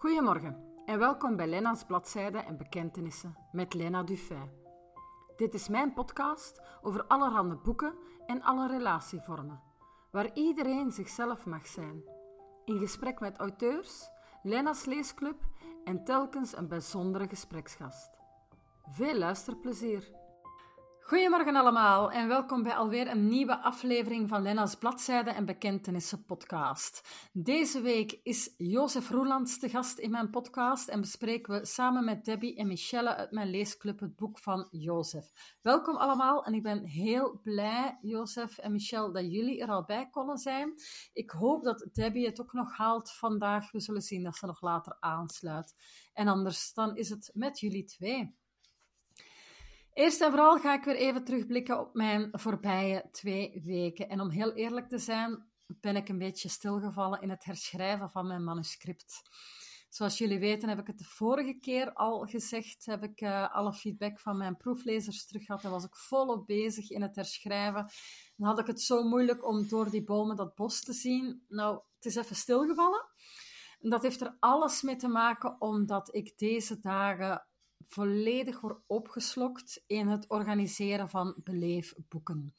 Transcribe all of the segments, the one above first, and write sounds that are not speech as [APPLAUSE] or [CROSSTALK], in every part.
Goedemorgen en welkom bij Lena's Bladzijden en Bekentenissen met Lena Dufay. Dit is mijn podcast over allerhande boeken en alle relatievormen, waar iedereen zichzelf mag zijn. In gesprek met auteurs, Lena's Leesclub en telkens een bijzondere gespreksgast. Veel luisterplezier! Goedemorgen allemaal en welkom bij alweer een nieuwe aflevering van Lena's Bladzijden en Bekentenissen podcast. Deze week is Jozef Roelands de gast in mijn podcast en bespreken we samen met Debbie en Michelle uit mijn leesclub het boek van Jozef. Welkom allemaal en ik ben heel blij, Jozef en Michelle, dat jullie er al bij konden zijn. Ik hoop dat Debbie het ook nog haalt vandaag. We zullen zien dat ze nog later aansluit. En anders dan is het met jullie twee. Eerst en vooral ga ik weer even terugblikken op mijn voorbije twee weken. En om heel eerlijk te zijn, ben ik een beetje stilgevallen in het herschrijven van mijn manuscript. Zoals jullie weten heb ik het de vorige keer al gezegd, heb ik uh, alle feedback van mijn proeflezers terug gehad en was ik volop bezig in het herschrijven. Dan had ik het zo moeilijk om door die bomen dat bos te zien. Nou, het is even stilgevallen. En dat heeft er alles mee te maken omdat ik deze dagen volledig wordt opgeslokt in het organiseren van beleefboeken.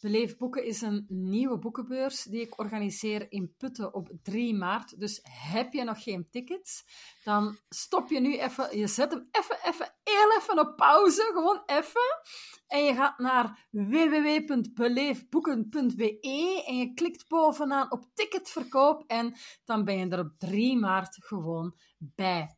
Beleefboeken is een nieuwe boekenbeurs die ik organiseer in Putten op 3 maart. Dus heb je nog geen tickets, dan stop je nu even, je zet hem even, even, heel even op pauze, gewoon even. En je gaat naar www.beleefboeken.be en je klikt bovenaan op ticketverkoop en dan ben je er op 3 maart gewoon bij.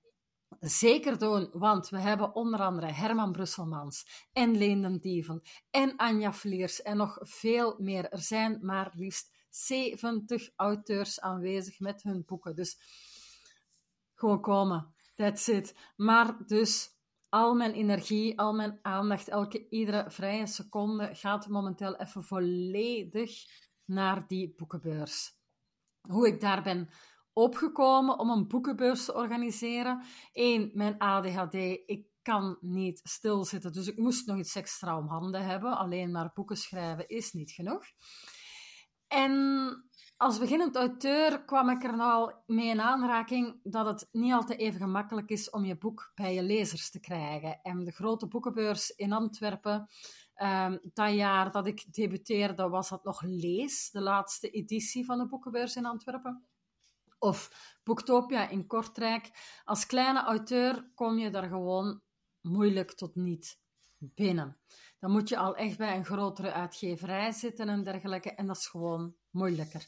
Zeker doen, want we hebben onder andere Herman Brusselmans en Leendem Dieven en Anja Vliers en nog veel meer. Er zijn maar liefst 70 auteurs aanwezig met hun boeken. Dus gewoon komen. That's it. Maar dus al mijn energie, al mijn aandacht, elke iedere vrije seconde gaat momenteel even volledig naar die boekenbeurs. Hoe ik daar ben opgekomen om een boekenbeurs te organiseren. Eén, mijn ADHD. Ik kan niet stilzitten, dus ik moest nog iets extra om handen hebben. Alleen maar boeken schrijven is niet genoeg. En als beginnend auteur kwam ik er nou mee in aanraking dat het niet altijd even gemakkelijk is om je boek bij je lezers te krijgen. En de grote boekenbeurs in Antwerpen, um, dat jaar dat ik debuteerde, was dat nog Lees, de laatste editie van de boekenbeurs in Antwerpen of Boektopia in Kortrijk. Als kleine auteur kom je daar gewoon moeilijk tot niet binnen. Dan moet je al echt bij een grotere uitgeverij zitten en dergelijke, en dat is gewoon moeilijker.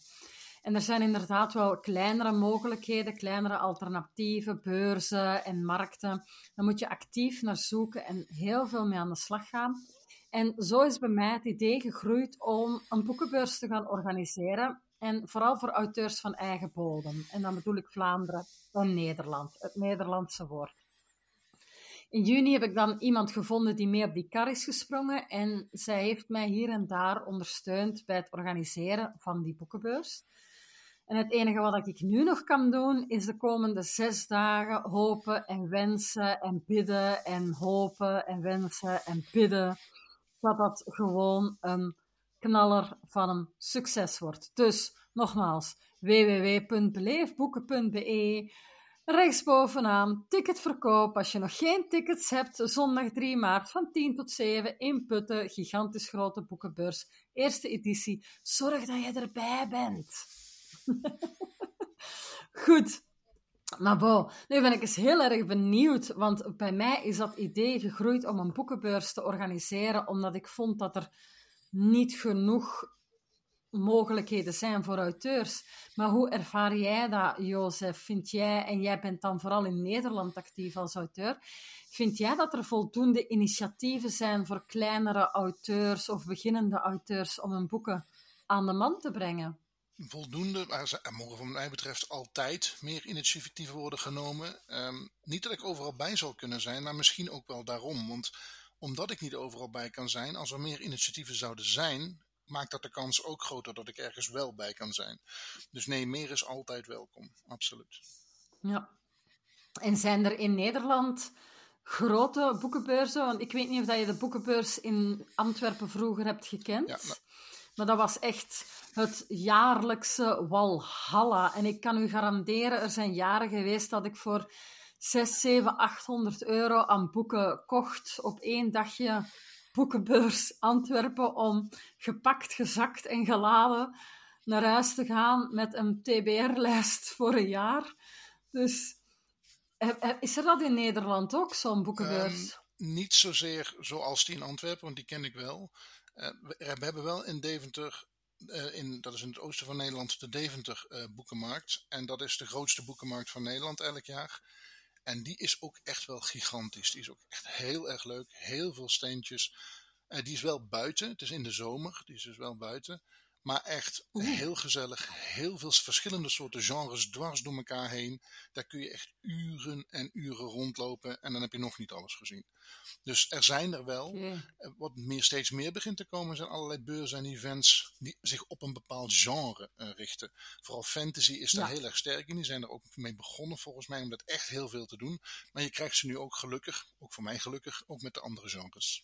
En er zijn inderdaad wel kleinere mogelijkheden, kleinere alternatieven, beurzen en markten. Dan moet je actief naar zoeken en heel veel mee aan de slag gaan. En zo is bij mij het idee gegroeid om een boekenbeurs te gaan organiseren en vooral voor auteurs van eigen bodem. En dan bedoel ik Vlaanderen en Nederland, het Nederlandse woord. In juni heb ik dan iemand gevonden die mee op die kar is gesprongen. En zij heeft mij hier en daar ondersteund bij het organiseren van die boekenbeurs. En het enige wat ik nu nog kan doen, is de komende zes dagen hopen en wensen en bidden en hopen en wensen en bidden. Dat dat gewoon een knaller van een succes wordt. Dus nogmaals, www.beleefboeken.be. Rechtsbovenaan, ticketverkoop. Als je nog geen tickets hebt, zondag 3 maart van 10 tot 7 in Putten, gigantisch grote boekenbeurs, eerste editie. Zorg dat je erbij bent. [LAUGHS] Goed. Maar bo, nu ben ik eens heel erg benieuwd, want bij mij is dat idee gegroeid om een boekenbeurs te organiseren, omdat ik vond dat er niet genoeg mogelijkheden zijn voor auteurs. Maar hoe ervaar jij dat, Jozef? Vind jij, en jij bent dan vooral in Nederland actief als auteur, vind jij dat er voldoende initiatieven zijn voor kleinere auteurs of beginnende auteurs om hun boeken aan de man te brengen? Voldoende, er mogen van mij betreft altijd meer initiatieven worden genomen. Um, niet dat ik overal bij zal kunnen zijn, maar misschien ook wel daarom. Want omdat ik niet overal bij kan zijn, als er meer initiatieven zouden zijn, maakt dat de kans ook groter dat ik ergens wel bij kan zijn. Dus nee, meer is altijd welkom, absoluut. Ja. En zijn er in Nederland grote boekenbeurzen? Want ik weet niet of dat je de boekenbeurs in Antwerpen vroeger hebt gekend. Ja, nou, Maar dat was echt het jaarlijkse walhalla. En ik kan u garanderen, er zijn jaren geweest dat ik voor 6, 7, 800 euro aan boeken kocht op één dagje boekenbeurs Antwerpen om gepakt, gezakt en geladen naar huis te gaan met een TBR-lijst voor een jaar. Dus is er dat in Nederland ook, zo'n boekenbeurs? Um, niet zozeer zoals die in Antwerpen, want die ken ik wel. Uh, we, hebben wel in Deventer, in, dat is in het oosten van Nederland, de Deventer Boekenmarkt. En dat is de grootste boekenmarkt van Nederland elk jaar. En die is ook echt wel gigantisch. Die is ook echt heel erg leuk. Heel veel steentjes. die is wel buiten. Het is in de zomer. Die is dus wel buiten. Maar echt heel gezellig. Heel veel verschillende soorten genres dwars door elkaar heen. Daar kun je echt uren en uren rondlopen. En dan heb je nog niet alles gezien. Dus er zijn er wel. Eh, wat meer, steeds meer begint te komen zijn allerlei beurzen en events die zich op een bepaald genre uh, richten. Vooral fantasy is daar heel erg sterk in. Die zijn er ook mee begonnen volgens mij om dat echt heel veel te doen. Maar je krijgt ze nu ook gelukkig, ook voor mij gelukkig, ook met de andere genres.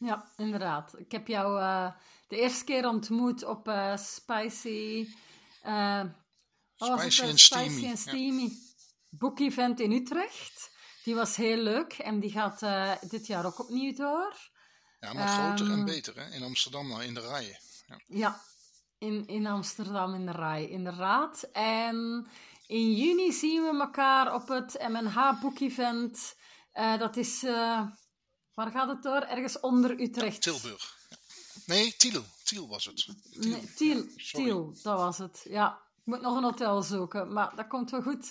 Ja, inderdaad. Ik heb jou uh, de eerste keer ontmoet op uh, Spicy... Uh, Spicy en Steamy. Spicy en Steamy ja. book event in Utrecht. Die was heel leuk en die gaat dit jaar ook opnieuw door. Ja, maar groter um, en ehm, beter hè? In Amsterdam in de rij. Ja, ja in, in Amsterdam in de rij, inderdaad. En in juni zien we elkaar op het MNH Book Event. dat is Waar gaat het door? Ergens onder Utrecht. Tilburg. Nee, Tiel. Tiel was het. Tiel, nee, Tiel, Tiel, dat was het. Ja, ik moet nog een hotel zoeken, maar dat komt wel goed.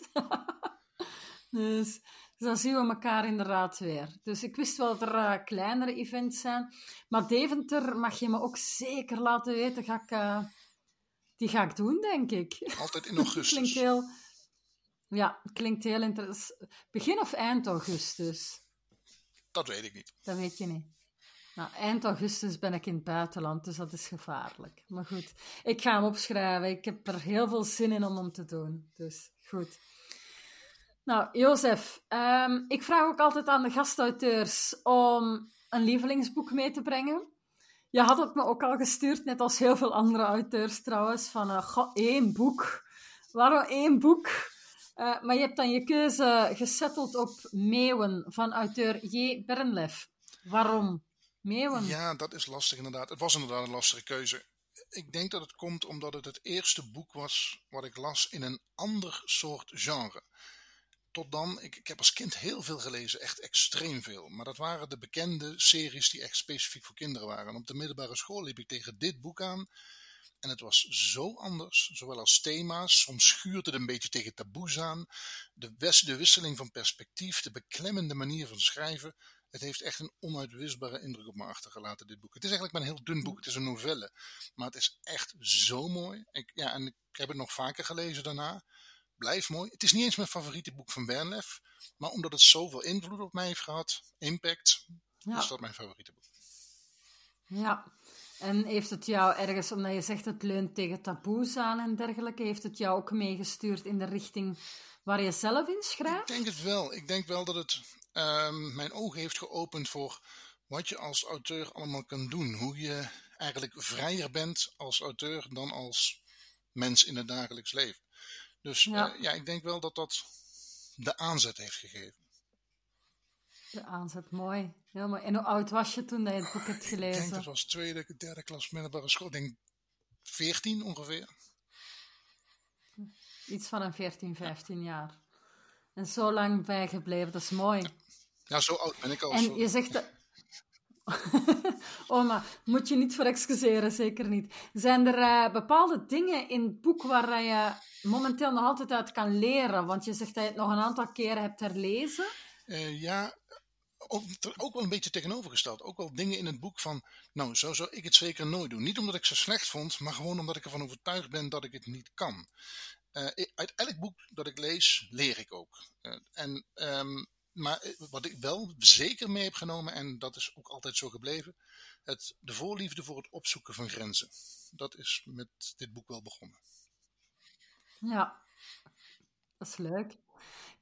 [LAUGHS] dus, dus, dan zien we elkaar inderdaad weer. Dus ik wist wel dat er uh, kleinere events zijn. Maar Deventer mag je me ook zeker laten weten. Ga ik, uh, die ga ik doen, denk ik. Altijd in [LAUGHS] augustus. klinkt heel... Ja, klinkt heel interessant. Begin of eind augustus? Dat weet ik niet. Dat weet je niet. Nou, eind augustus ben ik in het buitenland, dus dat is gevaarlijk. Maar goed, ik ga hem opschrijven. Ik heb er heel veel zin in om hem te doen. Dus goed. Nou, Jozef, um, ik vraag ook altijd aan de gastauteurs om een lievelingsboek mee te brengen. Je had het me ook al gestuurd, net als heel veel andere auteurs trouwens, van uh, goh, één boek. Waarom één boek? Uh, maar je hebt dan je keuze gesetteld op Meeuwen van auteur J. Bernlef. Waarom Meeuwen? Ja, dat is lastig inderdaad. Het was inderdaad een lastige keuze. Ik denk dat het komt omdat het het eerste boek was wat ik las in een ander soort genre. Tot dan, ik, ik heb als kind heel veel gelezen, echt extreem veel. Maar dat waren de bekende series die echt specifiek voor kinderen waren. En op de middelbare school liep ik tegen dit boek aan. En het was zo anders, zowel als thema's. Soms schuurde het een beetje tegen taboes aan. De, de wisseling van perspectief, de beklemmende manier van schrijven. Het heeft echt een onuitwisbare indruk op me achtergelaten, dit boek. Het is eigenlijk maar een heel dun boek, het is een novelle. Maar het is echt zo mooi. Ik, ja, en ik heb het nog vaker gelezen daarna. Blijf mooi. Het is niet eens mijn favoriete boek van Bernlef. Maar omdat het zoveel invloed op mij heeft gehad, impact, ja. is dat mijn favoriete boek. Ja, en heeft het jou ergens, omdat je zegt het leunt tegen taboes aan en dergelijke, heeft het jou ook meegestuurd in de richting waar je zelf in schrijft? Ik denk het wel. Ik denk wel dat het um, mijn ogen heeft geopend voor wat je als auteur allemaal kan doen. Hoe je eigenlijk vrijer bent als auteur dan als mens in het dagelijks leven. Dus ja, uh, ja ik denk wel dat dat de aanzet heeft gegeven. De aanzet, mooi. Heel mooi. En hoe oud was je toen je het boek hebt gelezen? Ik denk dat was tweede, derde klas middelbare school. Ik denk 14 ongeveer. Iets van een 14, 15 jaar. En zo lang bijgebleven, dat is mooi. Ja, zo oud ben ik al. En je zegt... Dat... [LAUGHS] oh, moet je niet voor excuseren, zeker niet. Zijn er uh, bepaalde dingen in het boek waar je momenteel nog altijd uit kan leren? Want je zegt dat je het nog een aantal keren hebt herlezen. Uh, ja, ook, wel een beetje tegenovergesteld. Ook wel dingen in het boek van, nou, zo zou ik het zeker nooit doen. Niet omdat ik ze slecht vond, maar gewoon omdat ik ervan overtuigd ben dat ik het niet kan. Uh, uit elk boek dat ik lees, leer ik ook. Uh, en, um, maar eh, wat ik wel zeker mee heb genomen, en dat is ook altijd zo gebleven, het, de voorliefde voor het opzoeken van grenzen. Dat is met dit boek wel begonnen. Ja, dat is leuk.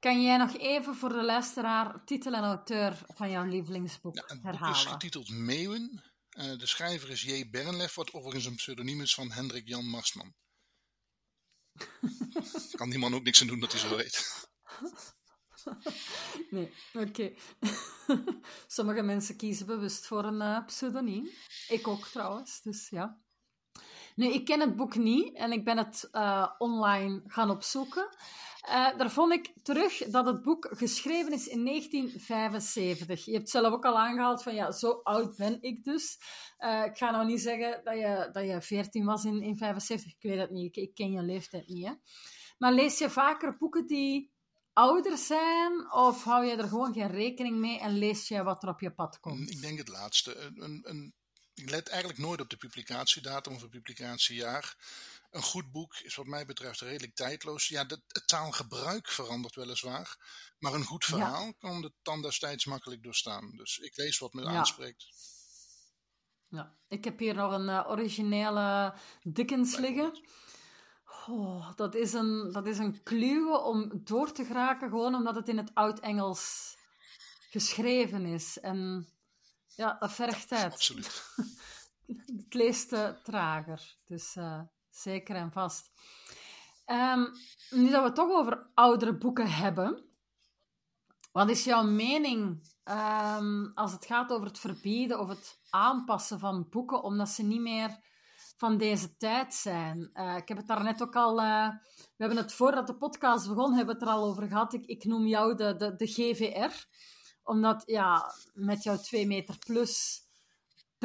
Kan jij nog even voor de luisteraar titel en auteur van jouw lievelingsboek ja, het herhalen? Het is getiteld Meeuwen de schrijver is J. Bernlef, wat overigens een pseudoniem is van Hendrik Jan Marsman. [LAUGHS] kan die man ook niks aan doen dat hij zo weet. [LAUGHS] Nee, oké. [LAUGHS] Sommige mensen kiezen bewust voor een uh, pseudoniem. Ik ook trouwens, dus ja. Nu, ik ken het boek niet en ik ben het uh, online gaan opzoeken. Uh, daar vond ik terug dat het boek geschreven is in 1975. Je hebt zelf ook al aangehaald van ja, zo oud ben ik dus. Uh, ik ga nou niet zeggen dat je, dat je 14 was in, in 75. Ik weet het niet. Ik, ken je leeftijd niet. Hè. Maar lees je vaker boeken die ouder zijn? Of hou je er gewoon geen rekening mee en lees je wat er op je pad komt? Ik denk het laatste. Een, een, ik let eigenlijk nooit op de publicatiedatum of het publicatiejaar. Een goed boek is wat mij betreft redelijk tijdloos. Ja, het taalgebruik verandert weliswaar. Maar een goed verhaal kan de tand destijds makkelijk doorstaan. Dus ik lees wat me aanspreekt. Ja, ik heb hier nog een uh, originele Dickens liggen. Oh, dat, is een, dat is een kluwe om door te geraken, gewoon omdat het in het Oud-Engels geschreven is. En ja, dat vergt tijd. Absoluut. [LAUGHS] het leest uh, trager, dus uh, zeker en vast. Um, nu dat we het toch over oudere boeken hebben, wat is jouw mening um, als het gaat over het verbieden of het aanpassen van boeken, omdat ze niet meer van deze tijd zijn. Uh, ik heb het daar net ook al. Uh, we hebben het voordat de podcast begon, hebben we het er al over gehad. Ik, ik noem jou de, de, de GVR, omdat ja, met jouw twee meter plus.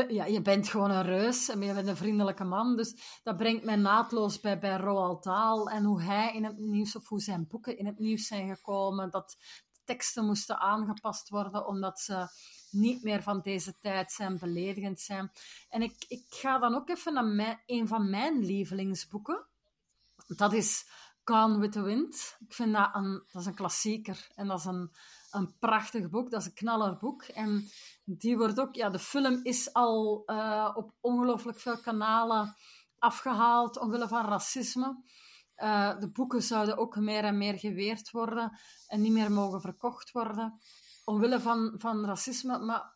Ja, je bent gewoon een reus en je bent een vriendelijke man. Dus dat brengt mij naadloos bij, bij Roald Dahl en hoe hij in het nieuws, of hoe zijn boeken in het nieuws zijn gekomen. Dat teksten moesten aangepast worden omdat ze niet meer van deze tijd zijn, beledigend zijn. En ik, ik ga dan ook even naar mijn, een van mijn lievelingsboeken. Dat is Gone with the Wind. Ik vind dat een, dat is een klassieker. En dat is een, een prachtig boek. Dat is een knallerboek. En die wordt ook... Ja, de film is al uh, op ongelooflijk veel kanalen afgehaald omwille van racisme. Uh, de boeken zouden ook meer en meer geweerd worden en niet meer mogen verkocht worden omwille van, van racisme, maar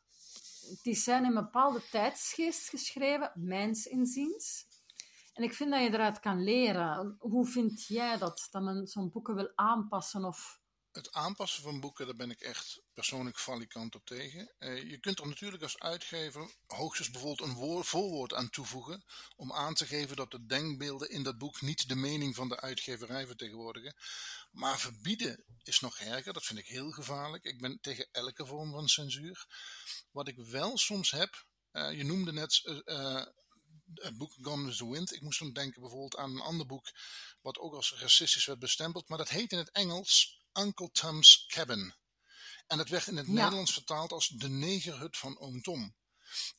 die zijn in een bepaalde tijdsgeest geschreven, mijns inziens. En ik vind dat je eruit kan leren. Hoe vind jij dat, dat men zo'n boeken wil aanpassen of het aanpassen van boeken, daar ben ik echt persoonlijk valikant op tegen. Uh, je kunt er natuurlijk als uitgever hoogstens bijvoorbeeld een woord, voorwoord aan toevoegen om aan te geven dat de denkbeelden in dat boek niet de mening van de uitgeverij vertegenwoordigen. Maar verbieden is nog erger, dat vind ik heel gevaarlijk. Ik ben tegen elke vorm van censuur. Wat ik wel soms heb, uh, je noemde net uh, het boek Gone with the Wind. Ik moest dan denken bijvoorbeeld aan een ander boek wat ook als racistisch werd bestempeld, maar dat heet in het Engels Uncle Tom's Cabin. En het werd in het Nederlands vertaald als de negerhut van oom Tom.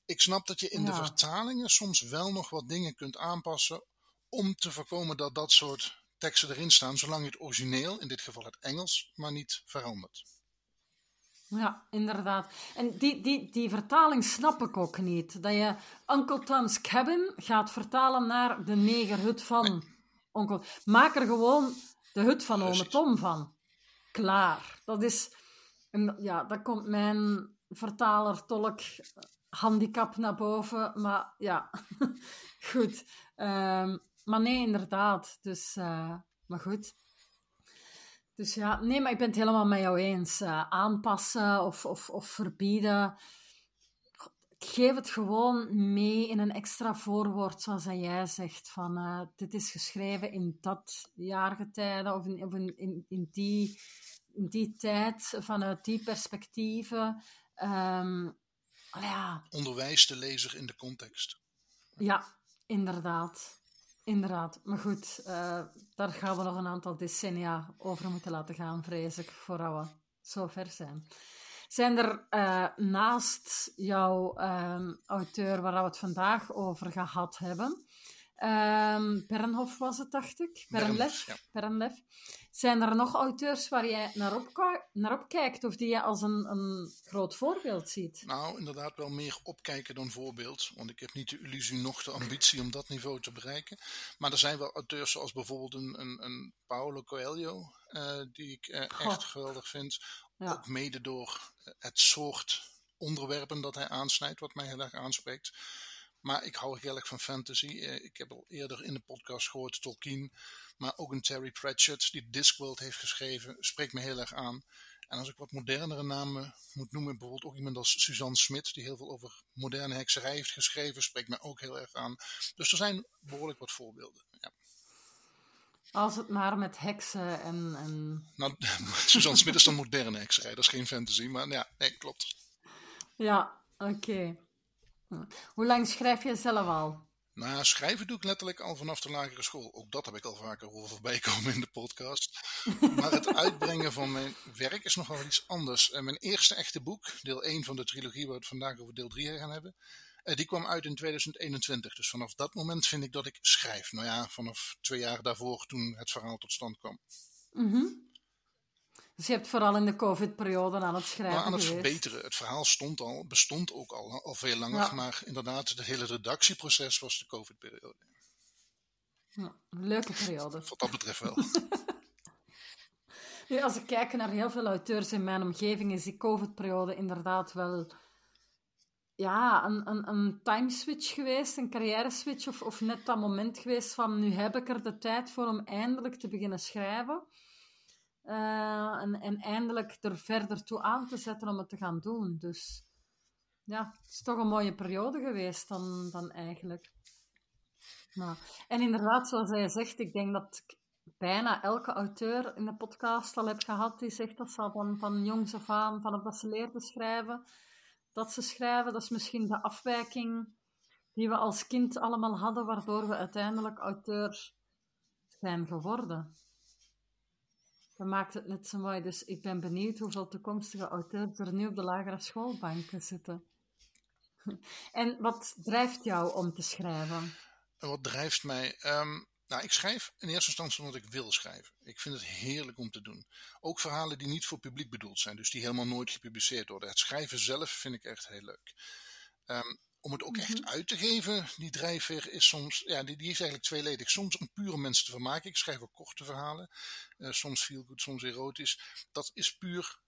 Ik snap dat je in de vertalingen soms wel nog wat dingen kunt aanpassen om te voorkomen dat dat soort teksten erin staan, zolang je het origineel, in dit geval het Engels, maar niet verandert. Ja, inderdaad. En die, die, die vertaling snap ik ook niet. Dat je Uncle Tom's Cabin gaat vertalen naar de negerhut van onkel. Maak er gewoon de hut van ome Tom van klaar. Dat is, ja, dat komt mijn vertaler-tolk handicap naar boven. Maar ja, [LAUGHS] goed. Um, maar nee, inderdaad. Dus, uh, maar goed. Dus ja, nee, maar ik ben het helemaal met jou eens. Uh, aanpassen of, of, of verbieden. Geef het gewoon mee in een extra voorwoord, zoals jij zegt. Van uh, dit is geschreven in dat jaargetijde of in, of in, in, in die die tijd, vanuit die perspectieven. Um, ja. Onderwijs de lezer in de context. Ja, inderdaad. Inderdaad. Maar goed, uh, daar gaan we nog een aantal decennia over moeten laten gaan, vrees ik, voordat we zo ver zijn. Zijn er uh, naast jouw um, auteur waar we het vandaag over gehad hebben, um, was het, dacht ik, ja. Zijn er nog auteurs waar jij naar op, naar opkijkt of die je als een, een groot voorbeeld ziet? Nou, inderdaad wel meer opkijken dan voorbeeld. Want ik heb niet de illusie nog de ambitie om dat niveau te bereiken. Maar er zijn wel auteurs zoals bijvoorbeeld een, een, een Paulo Coelho, uh, die ik uh, echt geweldig vind. Ja. Ook mede door het soort onderwerpen dat hij aansnijdt, wat mij heel erg aanspreekt. Maar ik hou heel erg van fantasy. Ik heb al eerder in de podcast gehoord Tolkien, maar ook een Terry Pratchett die Discworld heeft geschreven, spreekt me heel erg aan. En als ik wat modernere namen moet noemen, bijvoorbeeld ook iemand als Suzanne Smit, die heel veel over moderne hekserij heeft geschreven, spreekt mij ook heel erg aan. Dus er zijn behoorlijk wat voorbeelden. Als het maar met heksen en. en... Nou, [LAUGHS] Suzanne Smit is dan moderne hekserij, dat is geen fantasy, maar ja, nee, klopt. Ja, oké. Hoe lang schrijf je zelf al? Nou, schrijven doe ik letterlijk al vanaf de lagere school. Ook dat heb ik al vaker horen voorbij komen in de podcast. Maar het [LAUGHS] uitbrengen van mijn werk is nog wel iets anders. En mijn eerste echte boek, deel 1 van de trilogie, waar we het vandaag over deel 3 gaan hebben, eh, die kwam uit in 2021. Dus vanaf dat moment vind ik dat ik schrijf. Nou ja, vanaf twee jaar daarvoor toen het verhaal tot stand kwam. Mm dus je hebt vooral in de COVID-periode aan het schrijven maar aan het verbeteren. Het verhaal stond al, bestond ook al, al veel langer. Maar inderdaad, het hele redactieproces was de COVID-periode. Ja, leuke periode. Wat dat betreft wel. [LAUGHS] nu, als ik kijk naar heel veel auteurs in mijn omgeving, is die COVID-periode inderdaad wel ja, een, een, een time switch geweest, een carrière switch, of, of net dat moment geweest van nu heb ik er de tijd voor om eindelijk te beginnen schrijven. Uh, en, en eindelijk er verder toe aan te zetten om het te gaan doen. Dus ja, het is toch een mooie periode geweest dan, dan eigenlijk. Nou, en inderdaad, zoals hij zegt, ik denk dat ik bijna elke auteur in de podcast al heb gehad die zegt dat ze van, van jongs af aan, vanaf dat ze leerden schrijven, dat ze schrijven. Dat is misschien de afwijking die we als kind allemaal hadden, waardoor we uiteindelijk auteur zijn geworden. Dat maakt het net zo mooi. Dus ik ben benieuwd hoeveel toekomstige auteurs er nu op de lagere schoolbanken zitten. [LAUGHS] En wat drijft jou om te schrijven? Wat drijft mij? Um, nou, ik schrijf in eerste instantie omdat ik wil schrijven. Ik vind het heerlijk om te doen. Ook verhalen die niet voor publiek bedoeld zijn, dus die helemaal nooit gepubliceerd worden. Het schrijven zelf vind ik echt heel leuk. Um, om het ook echt mhm. uit te geven, die drijfveer is soms, ja, die, die is eigenlijk tweeledig. Soms om puur om mensen te vermaken. Ik schrijf ook korte verhalen. Uh, soms veel goed, soms erotisch. Dat is puur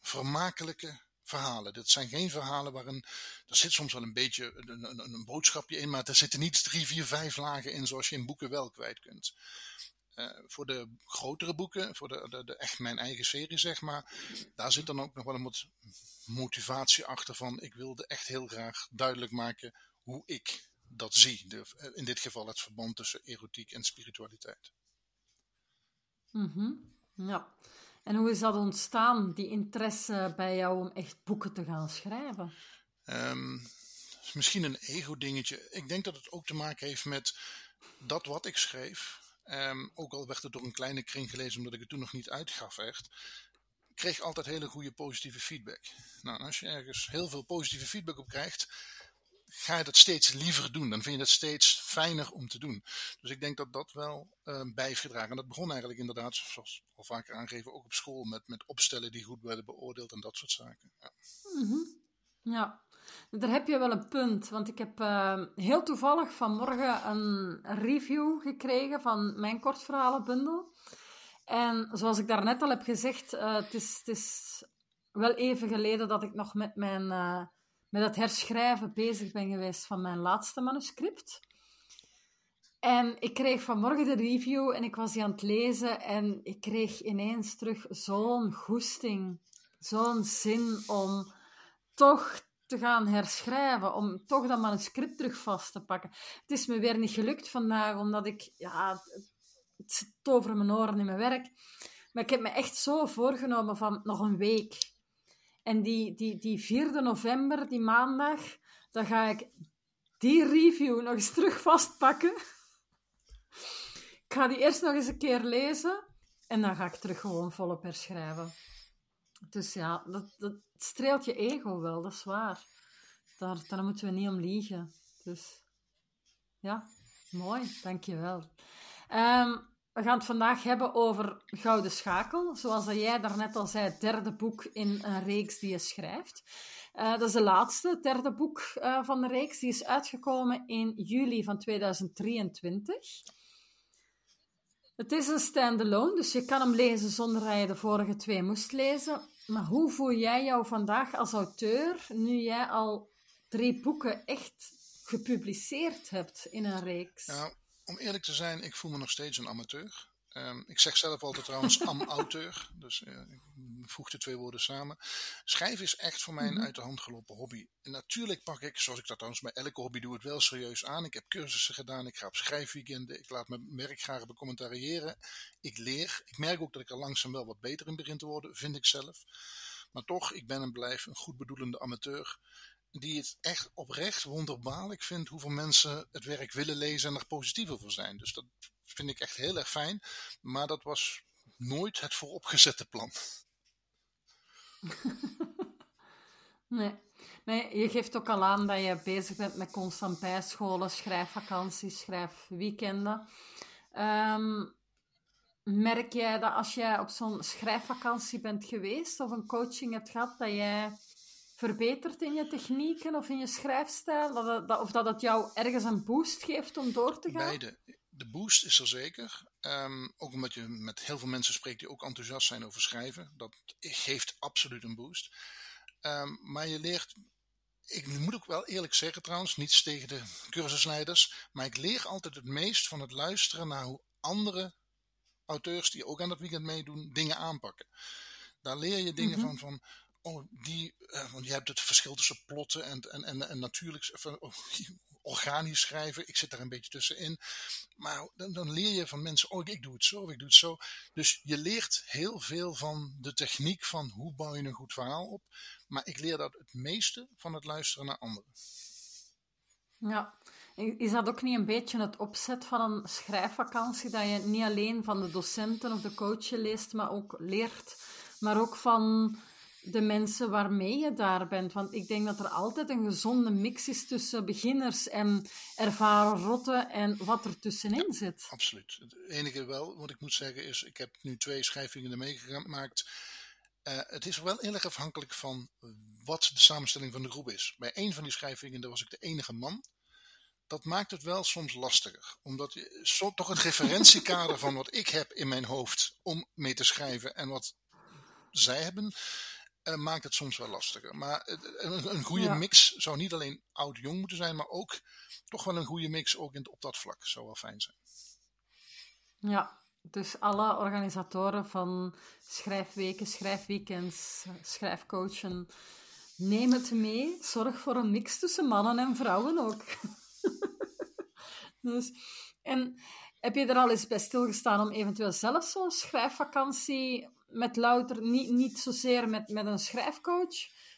vermakelijke verhalen. Dat zijn geen verhalen waarin. Er zit soms wel een beetje een, een, een, boodschapje in, maar er zitten niet drie, vier, vijf lagen in zoals je in boeken wel kwijt kunt. Uh, voor de grotere boeken, voor de, de, echt mijn eigen serie, zeg maar, daar zit dan ook nog wel een motivatie achter van ik wilde echt heel graag duidelijk maken hoe ik dat zie. In dit geval het verband tussen erotiek en spiritualiteit. Mm Ja. En hoe is dat ontstaan, die interesse bij jou om echt boeken te gaan schrijven? Um, misschien een ego-dingetje. Ik denk dat het ook te maken heeft met dat wat ik schreef. Um, ook al werd het door een kleine kring gelezen, omdat ik het toen nog niet uitgaf echt kreeg altijd hele goede positieve feedback. Nou, als je ergens heel veel positieve feedback op krijgt, ga je dat steeds liever doen. Dan vind je het steeds fijner om te doen. Dus ik denk dat dat wel uh, bij heeft gedragen. En dat begon eigenlijk inderdaad, zoals al vaker aangegeven, ook op school met, met opstellen die goed werden beoordeeld en dat soort zaken. Ja. Ja. Daar heb je wel een punt, want ik heb uh, heel toevallig vanmorgen een review gekregen van mijn kortverhalenbundel. En zoals ik daarnet al heb gezegd, uh, het, is, het is wel even geleden dat ik nog met, mijn, uh, met het herschrijven bezig ben geweest van mijn laatste manuscript. En ik kreeg vanmorgen de review en ik was die aan het lezen en ik kreeg ineens terug zo'n goesting, zo'n zin om toch te gaan herschrijven, om toch dat manuscript terug vast te pakken. Het is me weer niet gelukt vandaag, omdat ik ja, het zit over mijn oren in mijn werk. Maar ik heb me echt zo voorgenomen van nog een week. En die, die, die 4 november, die maandag, dan ga ik die review nog eens terug vastpakken. Ik ga die eerst nog eens een keer lezen. En dan ga ik terug gewoon volop herschrijven. Dus ja, dat, dat streelt je ego wel, dat is waar. Daar, daar moeten we niet om liegen. Dus ja, mooi, dankjewel. Um, we gaan het vandaag hebben over Gouden Schakel. Zoals jij daarnet al zei, het derde boek in een reeks die je schrijft. Uh, dat is de laatste, het derde boek uh, van de reeks. Die is uitgekomen in juli van 2023. Het is een standalone, dus je kan hem lezen zonder dat je de vorige twee moest lezen. Maar hoe voel jij jou vandaag als auteur, nu jij al drie boeken echt gepubliceerd hebt in een reeks? Ja, om eerlijk te zijn, ik voel me nog steeds een amateur. Ehm, ik zeg zelf altijd trouwens am-auteur, [LAUGHS] dus uh, ik voeg de twee woorden samen. Schrijven is echt voor mij een mhm. uit de hand gelopen hobby. En natuurlijk pak ik, zoals ik dat trouwens bij elke hobby doe, het wel serieus aan. Ik heb cursussen gedaan, ik ga op schrijfweekenden, ik laat mijn werk graag becommentariëren. Ik leer. Ik merk ook dat ik er langzaam wel wat beter in begin te worden, vind ik zelf. Maar toch, ik ben en blijf een goed bedoelende amateur die het echt oprecht wonderbaarlijk vindt hoeveel mensen het werk willen lezen en er positief over zijn. Dus dat vind ik echt heel erg fijn. Maar dat was nooit het vooropgezette plan. [LAUGHS] nee. nee, je geeft ook al aan dat je bezig bent met constant bijscholen, schrijfvakanties, schrijfweekenden. Um, merk jij dat als jij op zo'n schrijfvakantie bent geweest of een coaching hebt gehad, dat jij verbetert in je technieken of in je schrijfstijl? Dat, dat, of dat het jou ergens een boost geeft om door te gaan? Beide de boost is er zeker. Um, ook omdat je met heel veel mensen spreekt die ook enthousiast zijn over schrijven. Dat geeft absoluut een boost. Um, maar je leert. Ik moet ook wel eerlijk zeggen trouwens, niets tegen de cursusleiders. Maar ik leer altijd het meest van het luisteren naar hoe andere auteurs die ook aan dat weekend meedoen, dingen aanpakken. Daar leer je dingen mm -hmm. van, van oh, die, uh, want je hebt het verschil tussen plotten en, en, en, en natuurlijk, van, oh, [LAUGHS] organisch schrijven. Ik zit daar een beetje tussenin. Maar dan, dan, leer je van mensen, oh ik doe het zo ik doe het zo. Dus je leert heel veel van de techniek van hoe bouw je een goed verhaal op. Maar ik leer dat het meeste van het luisteren naar anderen. Ja, is dat ook niet een beetje het opzet van een schrijfvakantie? Dat je niet alleen van de docenten of de coachen leest, maar ook leert, maar ook van de mensen waarmee je daar bent. Want ik denk dat er altijd een gezonde mix is tussen beginners en ervaren rotten en wat er tussenin zit. Absoluut. Het enige wel wat ik moet zeggen is, ik heb nu twee schrijvingen meegemaakt. Uh, het is wel heel erg afhankelijk van wat de samenstelling van de groep is. Bij een van die schrijvingen was ik de enige man. Dat maakt het wel soms lastiger. Omdat je zo, toch een referentiekader [LAUGHS] van wat ik heb in mijn hoofd om mee te schrijven en wat zij hebben, uh, maakt het soms wel lastiger. Maar een, een goede mix zou niet alleen oud-jong moeten zijn, maar ook toch wel een goede mix ook in, op dat vlak. Zou wel fijn zijn. Ja, dus alle organisatoren van schrijfweken, schrijfweekends, schrijfcoachen, neem het mee. Zorg voor een mix tussen mannen en vrouwen ook. [LAUGHS] dus, en heb je er al eens bij stilgestaan om eventueel zelf zo'n schrijfvakantie met louter, niet, niet zozeer met, met een schrijfcoach,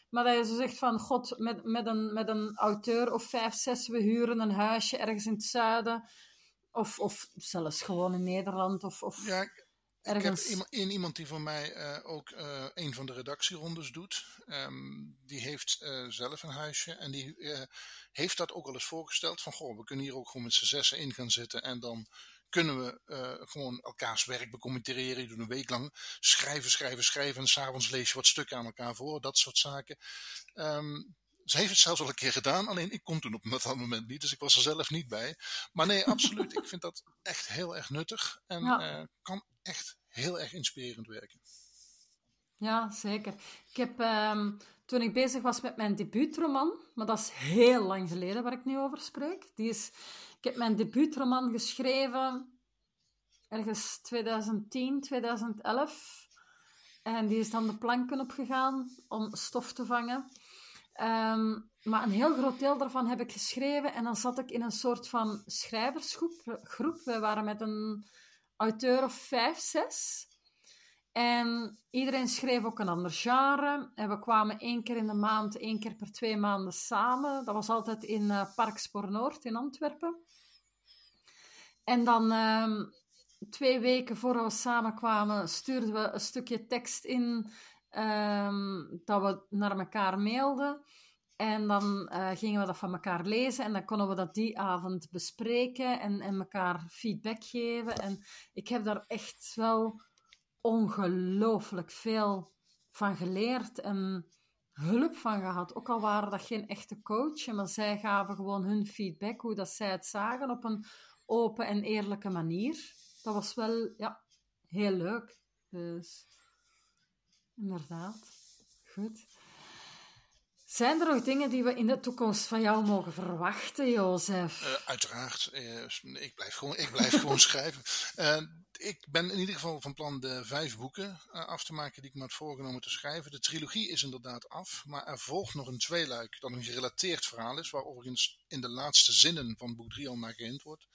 maar dat je zo zegt van, god, met, met, een, met een auteur of vijf, zes, we huren een huisje ergens in het zuiden, of, of zelfs gewoon in Nederland, of, of ja, ergens... Ik heb iemand, iemand die voor mij uh, ook uh, een van de redactierondes doet. Um, die heeft uh, zelf een huisje en die heeft dat ook al eens voorgesteld van, goh, we kunnen hier ook gewoon met z'n zessen in gaan zitten en dan kunnen we uh, gewoon elkaars werk becommentariëren. Je doet een week lang schrijven, schrijven, schrijven. En s'avonds lees je wat stukken aan elkaar voor. Dat soort zaken. Um, ze heeft het zelfs al een keer gedaan, alleen ik kon toen op dat moment niet, dus ik was er zelf niet bij. Maar nee, absoluut. ik vind dat echt heel erg nuttig en ja. uh, kan echt heel erg inspirerend werken. Ja, zeker. Ik heb, um, toen ik bezig was met mijn debuutroman, maar dat is heel lang geleden waar ik nu over spreek, die is ik heb mijn debuutroman geschreven ergens 2010, 2011. En die is dan de planken opgegaan om stof te vangen. Um, maar een heel groot deel daarvan heb ik geschreven. En dan zat ik in een soort van schrijversgroep. Groep. We waren met een auteur of vijf, zes. En iedereen schreef ook een ander genre. En we kwamen één keer in de maand, één keer per twee maanden samen. Dat was altijd in uh, Park Spoor Noord in Antwerpen. En dan ehm, twee weken voor we samenkwamen, stuurden we een stukje tekst in ehm, dat we naar elkaar mailden. En dan uh, gingen we dat van elkaar lezen en dan konden we dat die avond bespreken en, en elkaar feedback geven. En ik heb daar echt wel ongelooflijk veel van geleerd en hulp van gehad. Ook al waren dat geen echte coach, maar zij gaven gewoon hun feedback, hoe dat zij het zagen op een open en eerlijke manier. Dat was wel ja, heel leuk. Dus. inderdaad. Goed. Zijn er nog dingen die we in de toekomst van jou mogen verwachten, Jozef? Uh, uiteraard. Uh, ik blijf gewoon, ik blijf gewoon [LAUGHS] schrijven. Uh, ik ben in ieder geval van plan de vijf boeken af te maken die ik me had voorgenomen te schrijven. De trilogie is inderdaad af, maar er volgt nog een tweeluik dat een gerelateerd verhaal is, waar overigens in de laatste zinnen van boek 3 al naar geïnd wordt.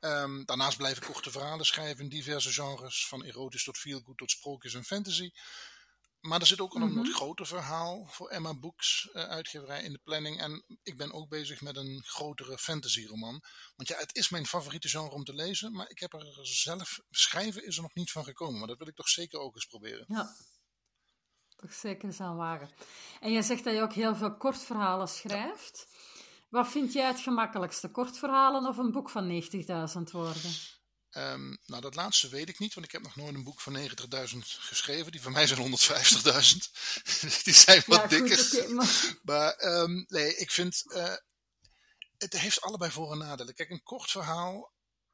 Um, daarnaast blijf ik korte verhalen schrijven in diverse genres, van erotisch tot feelgood tot sprookjes en fantasy. Maar er zit ook een mm wat groter verhaal voor Emma Books uh, uitgeverij in de planning. En ik ben ook bezig met een grotere fantasy roman. Want ja, het is mijn favoriete genre om te lezen. Maar ik heb er zelf, schrijven is er nog niet van gekomen. Maar dat wil ik toch zeker ook eens proberen. Ja, toch zeker eens aan wagen. En jij zegt dat je ook heel veel kortverhalen schrijft. Wat vind jij het gemakkelijkste? Kortverhalen of een boek van 90.000 woorden? Um, nou, dat laatste weet ik niet, want ik heb nog nooit een boek van 90.000 geschreven. Die van mij zijn 150.000. [LAUGHS] die zijn wat ja, dikker. Maar, maar um, nee, ik vind. Uh, het heeft allebei voor- en nadelen. Kijk, een kort verhaal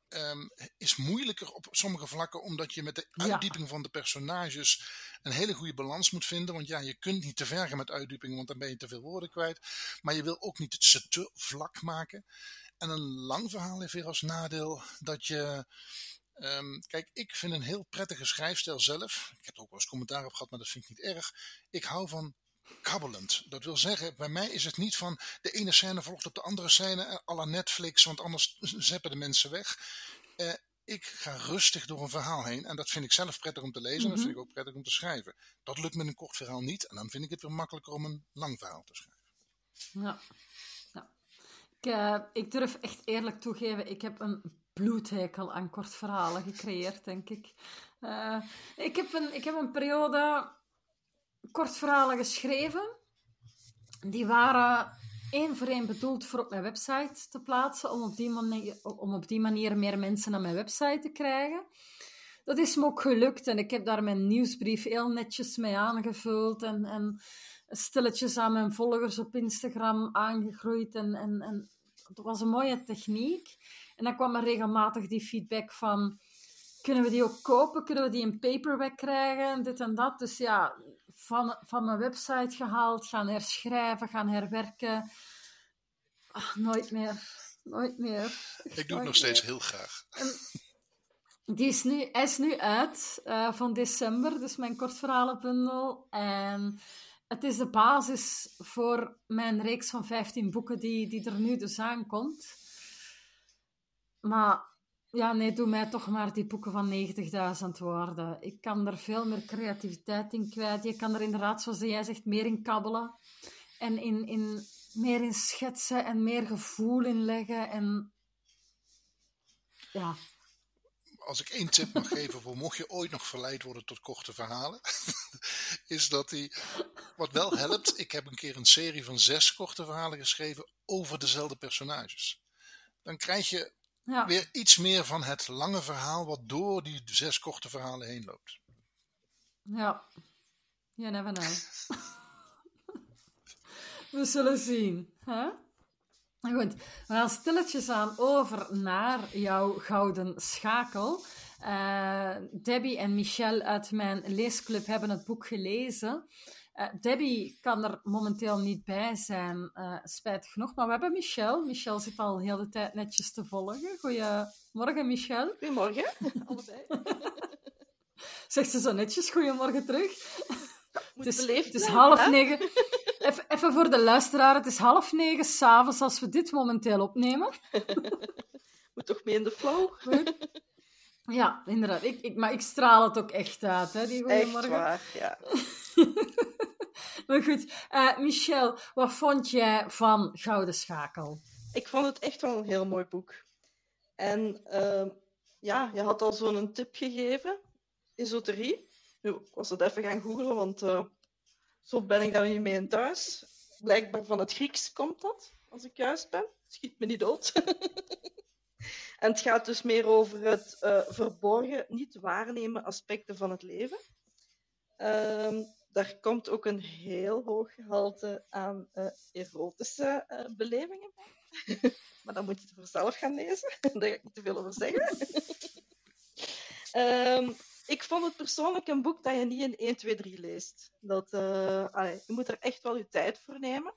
um, is moeilijker op sommige vlakken, omdat je met de uitdieping ja. van de personages een hele goede balans moet vinden. Want ja, je kunt niet te ver gaan met uitdieping, want dan ben je te veel woorden kwijt. Maar je wil ook niet het ze te vlak maken. En een lang verhaal heeft weer als nadeel dat je. Um, kijk, ik vind een heel prettige schrijfstijl zelf. Ik heb er ook wel eens commentaar op gehad, maar dat vind ik niet erg. Ik hou van kabbelend. Dat wil zeggen, bij mij is het niet van de ene scène volgt op de andere scène à la Netflix, want anders [LAUGHS] zeppen de mensen weg. Uh, ik ga rustig door een verhaal heen en dat vind ik zelf prettig om te lezen en dat vind ik ook prettig om te schrijven. Dat lukt met een kort verhaal niet en dan vind ik het weer makkelijker om een lang verhaal te schrijven. Ja. Ik, uh, ik durf echt eerlijk toegeven, ik heb een bloedhekel aan kort verhalen gecreëerd, denk ik. Uh, ik, heb een, ik heb een periode kort verhalen geschreven. Die waren één voor één bedoeld voor op mijn website te plaatsen, om op die manier, om op die manier meer mensen naar mijn website te krijgen. Dat is me ook gelukt en ik heb daar mijn nieuwsbrief heel netjes mee aangevuld en, en stilletjes aan mijn volgers op Instagram aangegroeid. En, en, en het was een mooie techniek. En dan kwam er regelmatig die feedback van, kunnen we die ook kopen? Kunnen we die in paperback krijgen? Dit en dat. Dus ja, van, van mijn website gehaald, gaan herschrijven, gaan herwerken. Ach, nooit meer. Nooit meer. Ik doe het nog steeds heel graag. En die is nu, hij is nu uit uh, van december, dus mijn kortverhalenbundel. En het is de basis voor mijn reeks van 15 boeken die, die er nu dus aankomt. Maar ja, nee, doe mij toch maar die boeken van 90.000 woorden. Ik kan er veel meer creativiteit in kwijt. Je kan er inderdaad, zoals jij zegt, meer in kabbelen. En in, in, meer in schetsen en meer gevoel in leggen. En ja, als ik één tip mag geven voor mocht je ooit nog verleid worden tot korte verhalen, [LAUGHS] is dat die, wat wel helpt, ik heb een keer een serie van zes korte verhalen geschreven over dezelfde personages. Dan krijg je ja. weer iets meer van het lange verhaal wat door die zes korte verhalen heen loopt. Ja, you never know. [LAUGHS] We zullen zien. Hè? Goed, we gaan stilletjes aan over naar jouw gouden schakel. Uh, Debbie en Michel uit mijn leesclub hebben het boek gelezen. Uh, Debbie kan er momenteel niet bij zijn, uh, spijtig genoeg. Maar we hebben Michel. Michel zit al heel de tijd netjes te volgen. Goedemorgen, Michel. Goedemorgen, [LAUGHS] allebei. Zegt ze zo netjes, goedemorgen terug. het is, het is half negen. Even, even, voor de luisteraar, het is half negen s'avonds als we dit momenteel opnemen. [LAUGHS] Moet toch mee in de flow? [LAUGHS] Ja, inderdaad. Ik, ik, maar ik straal het ook echt uit, hè, die goeiemorgen. Echt waar, ja. [LAUGHS] maar goed, uh, Michel, wat vond jij van Gouden Schakel? Ik vond het echt wel een heel mooi boek. En uh, ja, je had al zo'n tip gegeven, esoterie. Nu, ik was het even gaan googlen, want uh, zo ben ik mee in thuis. Blijkbaar van het Grieks komt dat, als ik juist ben. Schiet me niet dood. [LAUGHS] en het gaat dus meer over het uh, verborgen, niet waarnemen aspecten van het leven. Uh, daar komt ook een heel hoog gehalte aan uh, erotische uh, belevingen bij. [LAUGHS] maar dan moet je het voor zelf gaan lezen. [LAUGHS] Daar ga ik niet te veel over zeggen. um, ik vond het persoonlijk een boek dat je niet in 1, 2, 3 leest. Dat, allee, je moet er echt wel je tijd voor nemen.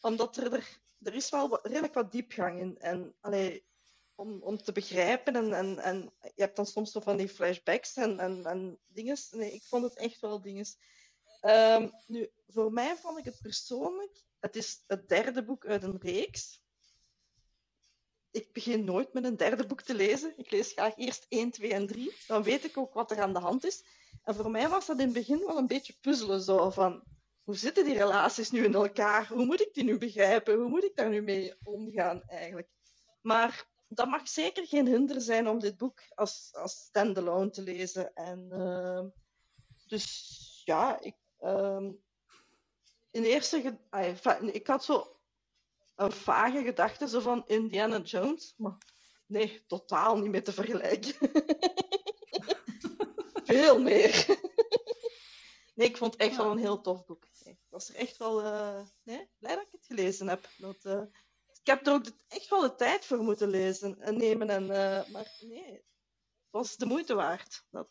Omdat er, er, er is wel redelijk wat diepgang in. En allee, om, om te begrijpen. En, en, en je hebt dan soms zo van die flashbacks en, en, en dingen. Nee, ik vond het echt wel dingen. Um, nu, voor mij vond ik het persoonlijk. Het is het derde boek uit een reeks. Ik begin nooit met een derde boek te lezen. Ik lees graag eerst 1, 2 en 3. Dan weet ik ook wat er aan de hand is. En voor mij was dat in het begin wel een beetje puzzelen. Zo van, hoe zitten die relaties nu in elkaar? Hoe moet ik die nu begrijpen? Hoe moet ik daar nu mee omgaan eigenlijk? Maar dat mag zeker geen hinder zijn om dit boek als, als standalone te lezen. En, uh, dus ja, ik, um, in eerste... Ik had zo een vage gedachte zo van Indiana Jones, maar nee, totaal niet mee te vergelijken. [LAUGHS] Veel meer. nee, ik vond het echt wel een heel tof boek. Ik was er echt wel uh, nee, blij dat ik het gelezen heb. Dat, uh, ik heb er ook echt wel de tijd voor moeten lezen en nemen. En, uh, maar nee, het was de moeite waard. Dat...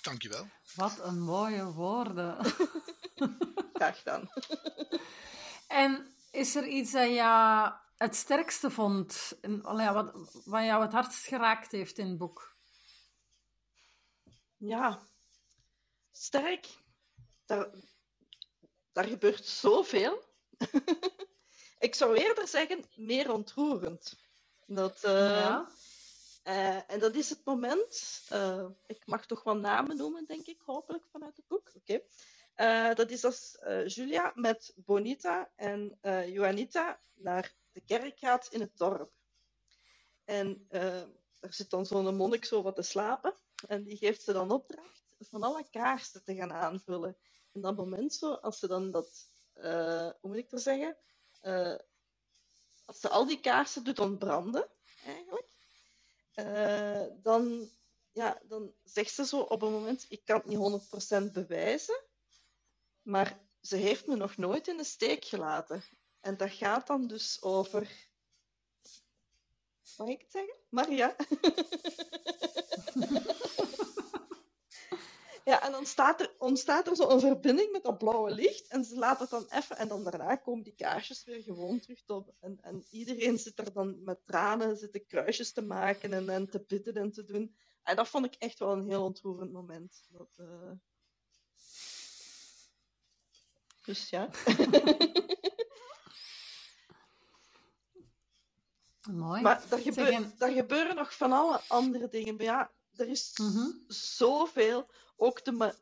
Dankjewel. Wat een mooie woorden. [LAUGHS] Graag gedaan. [LAUGHS] En is er iets dat je het sterkste vond? Wat, wat jou het hardst geraakt heeft in het boek? Ja, sterk. Daar, daar gebeurt zoveel. [LAUGHS] ik zou eerder zeggen, meer ontroerend. Dat, uh, ja. uh, en dat is het moment, uh, ik mag toch wel namen noemen, denk ik, hopelijk vanuit het boek. Oké. Okay. Dat is als Julia met Bonita en Juanita naar de kerk gaat in het dorp. En er zit dan zo'n monnik zo wat te slapen. En die geeft ze dan opdracht van alle kaarsen te gaan aanvullen. En dat moment zo, als ze dan dat uh, hoe moet ik dat zeggen? Uh, als ze al die kaarsen doet ontbranden, eigenlijk, uh, dan, ja, dan zegt ze zo op een moment: Ik kan het niet 100% bewijzen, maar ze heeft me nog nooit in de steek gelaten. En dat gaat dan dus over. Mag ik het zeggen? Maria. [LAUGHS] Ja, en dan staat er, ontstaat er zo een verbinding met dat blauwe licht. En ze laten het dan even. En dan daarna komen die kaarsjes weer gewoon terug op. En, en iedereen zit er dan met tranen zitten kruisjes te maken en, en te bidden en te doen. En dat vond ik echt wel een heel ontroerend moment. Dat, uh... Dus ja. [LAUGHS] Mooi. Maar er, gebeur, er gebeuren nog van alle andere dingen. Maar ja, er is mm -hmm. zoveel ook de,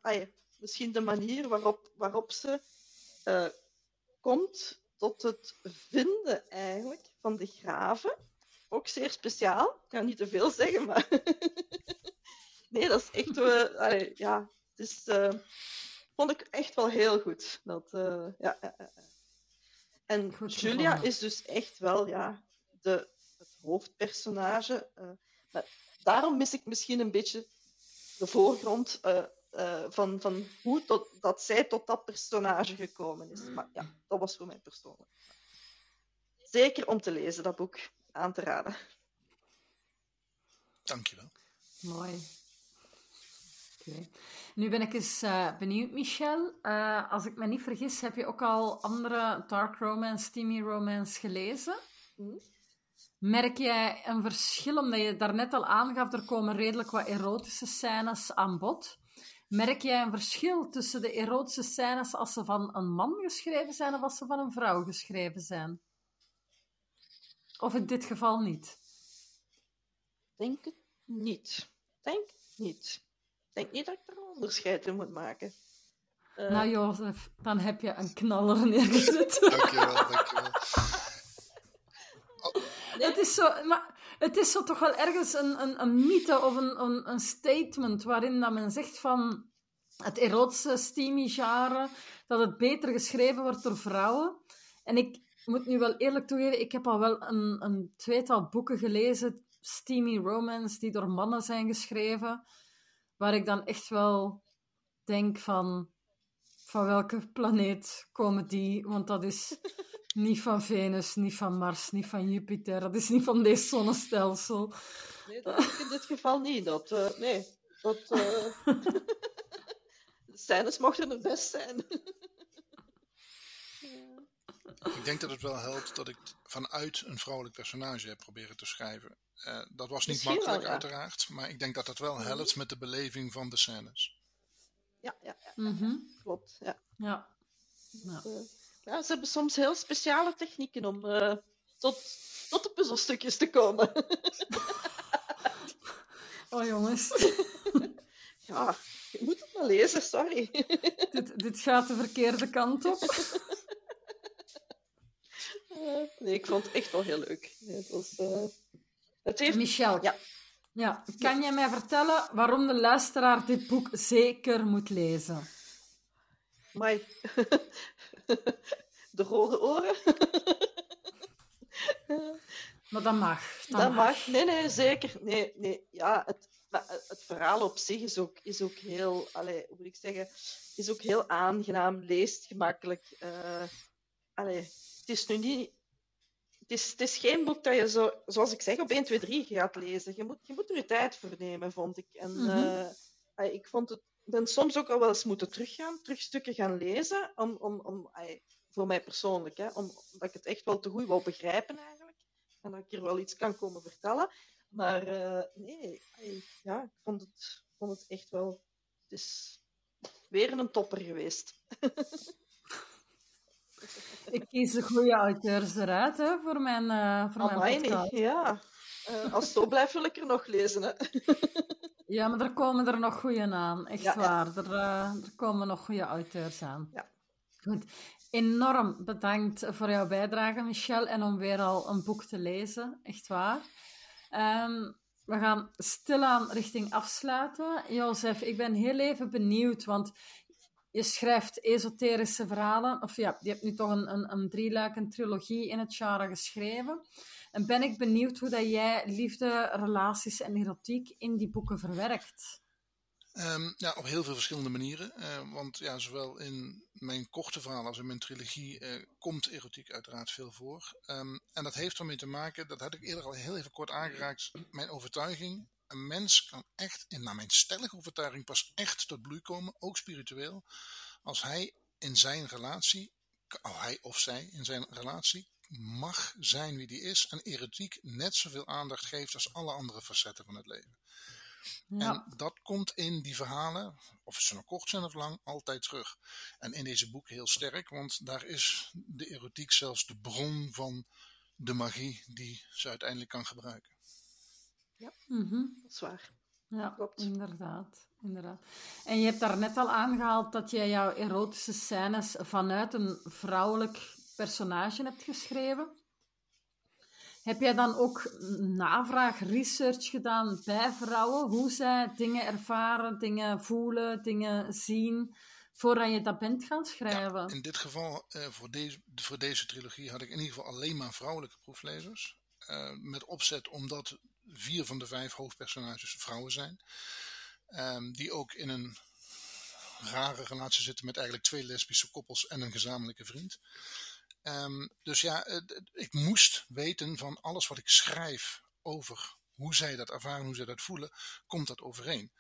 misschien de manier waarop, waarop ze uh, komt tot het vinden eigenlijk van de graven. Ook zeer speciaal. Ik kan niet te veel zeggen, maar. [LAUGHS] nee, dat is echt. Uh, [LAUGHS] ja, het is. Uh, vond ik echt wel heel goed. Dat, ja, en goed Julia gevonden. is dus echt wel ja, de, het hoofdpersonage. maar daarom mis ik misschien een beetje de voorgrond uh, uh, van, van hoe tot, dat zij tot dat personage gekomen is. Maar ja, dat was voor mij persoonlijk. Zeker om te lezen, dat boek. Aan te raden. Dankjewel. Mooi. Okay. Nu ben ik eens uh, benieuwd, Michel. Uh, als ik me niet vergis, heb je ook al andere dark romance, steamy romance gelezen? Mm. Merk jij een verschil, omdat je daarnet al aangaf, er komen redelijk wat erotische scènes aan bod. Merk jij een verschil tussen de erotische scènes als ze van een man geschreven zijn of als ze van een vrouw geschreven zijn? Of in dit geval niet? Denk het niet. Denk niet. Denk niet dat ik er een onderscheid in moet maken. Uh... Nou, Jozef, dan heb je een knaller neergezet. [LAUGHS] dankjewel, dankjewel. Het is zo, maar het is zo toch wel ergens een, een, een mythe of een, een, een statement waarin dat men zegt van het erotische steamy genre, dat het beter geschreven wordt door vrouwen. En ik moet nu wel eerlijk toegeven, ik heb al wel een, een tweetal boeken gelezen, steamy romance, die door mannen zijn geschreven, waar ik dan echt wel denk van, van welke planeet komen die? Want dat is [LAUGHS] Niet van Venus, niet van Mars, niet van Jupiter. Dat is niet van deze zonnestelsel. Nee, dat is in dit geval niet. Dat, uh, nee, dat... Uh... [LAUGHS] [LAUGHS] de scènes mochten het best zijn. Ik denk dat het wel helpt dat ik vanuit een vrouwelijk personage heb proberen te schrijven. Uh, dat was niet Misschien makkelijk, wel, ja. uiteraard, maar ik denk dat dat wel helpt met de beleving van de scènes. Ja, ja, ja, mm -hmm. klopt. Ja. Ja. Ja. ja. ze hebben soms heel speciale technieken om uh, tot, tot de puzzelstukjes te komen. [LAUGHS] oh jongens. [LAUGHS] ja, je moet het maar lezen, sorry. dit, dit gaat de verkeerde kant op. [LAUGHS] [LAUGHS] nee, ik vond het echt wel heel leuk. het was, uh... het heeft... Michel, ja. Ja, kan jij mij vertellen waarom de luisteraar dit boek zeker moet lezen? Maar [LAUGHS] de rode oren. [LAUGHS] maar dat mag. Dat, dat mag. Nee, nee, zeker. Nee, nee. Ja, het, het verhaal op zich is ook, is ook heel, allez, hoe moet ik zeggen, is ook heel aangenaam, leest gemakkelijk. Uh, allez, het is nu niet het is, het is geen boek dat je, zo, zoals ik zeg, op 1, 2, 3 gaat lezen. Je moet, je moet er je tijd voor nemen, vond ik. En mm -hmm. uh, ik vond het, ben soms ook al wel eens moeten teruggaan, terug stukken gaan lezen, om, om, om, voor mij persoonlijk, hè, om, omdat ik het echt wel te goed wil begrijpen eigenlijk. En dat ik er wel iets kan komen vertellen. Maar uh, nee, ja, ik vond het, vond het echt wel... Het is weer een topper geweest. [LAUGHS] Ik kies de goede auteurs eruit hè, voor mijn, uh, voor mijn podcast. ja. Uh, als het zo blijft, wil ik er nog lezen. Hè. [LAUGHS] ja, maar er komen er nog goede aan. Echt ja, waar. Ja. Er, uh, er, komen nog goede auteurs aan. Ja. Goed. Enorm bedankt voor jouw bijdrage, Michel. En om weer al een boek te lezen. Echt waar. Um, we gaan stilaan richting afsluiten. Jozef, ik ben heel even benieuwd, want je schrijft esoterische verhalen, of ja, je hebt nu toch een, een, een drieluik, trilogie in het genre geschreven. En ben ik benieuwd hoe dat jij liefde, relaties en erotiek in die boeken verwerkt. Um, ja, op heel veel verschillende manieren. Uh, want ja, zowel in mijn korte verhaal als in mijn trilogie uh, komt erotiek uiteraard veel voor. Um, en dat heeft ermee te maken, dat had ik eerder al heel even kort aangeraakt, mijn overtuiging een mens kan echt, in naar mijn stellige overtuiging, pas echt tot bloei komen, ook spiritueel, als hij in zijn relatie, oh, hij of zij in zijn relatie, mag zijn wie die is en erotiek net zoveel aandacht geeft als alle andere facetten van het leven. Ja. En dat komt in die verhalen, of ze nou kort zijn of lang, altijd terug. En in deze boeken heel sterk, want daar is de erotiek zelfs de bron van de magie die ze uiteindelijk kan gebruiken. Ja, mm -hmm. dat is waar. Ja, Klopt. inderdaad. inderdaad. En je hebt daar net al aangehaald dat jij jouw erotische scènes vanuit een vrouwelijk personage hebt geschreven. Heb jij dan ook navraag, research gedaan bij vrouwen? Hoe zij dingen ervaren, dingen voelen, dingen zien, voordat je dat bent gaan schrijven? Ja, in dit geval, uh, voor, deze, voor deze trilogie, had ik in ieder geval alleen maar vrouwelijke proeflezers. Uh, met opzet omdat vier van de vijf hoofdpersonages vrouwen zijn. Um, die ook in een rare relatie zitten met eigenlijk twee lesbische koppels en een gezamenlijke vriend. Um, dus ja, ik moest weten van alles wat ik schrijf over hoe zij dat ervaren, hoe zij dat voelen, komt dat overeen.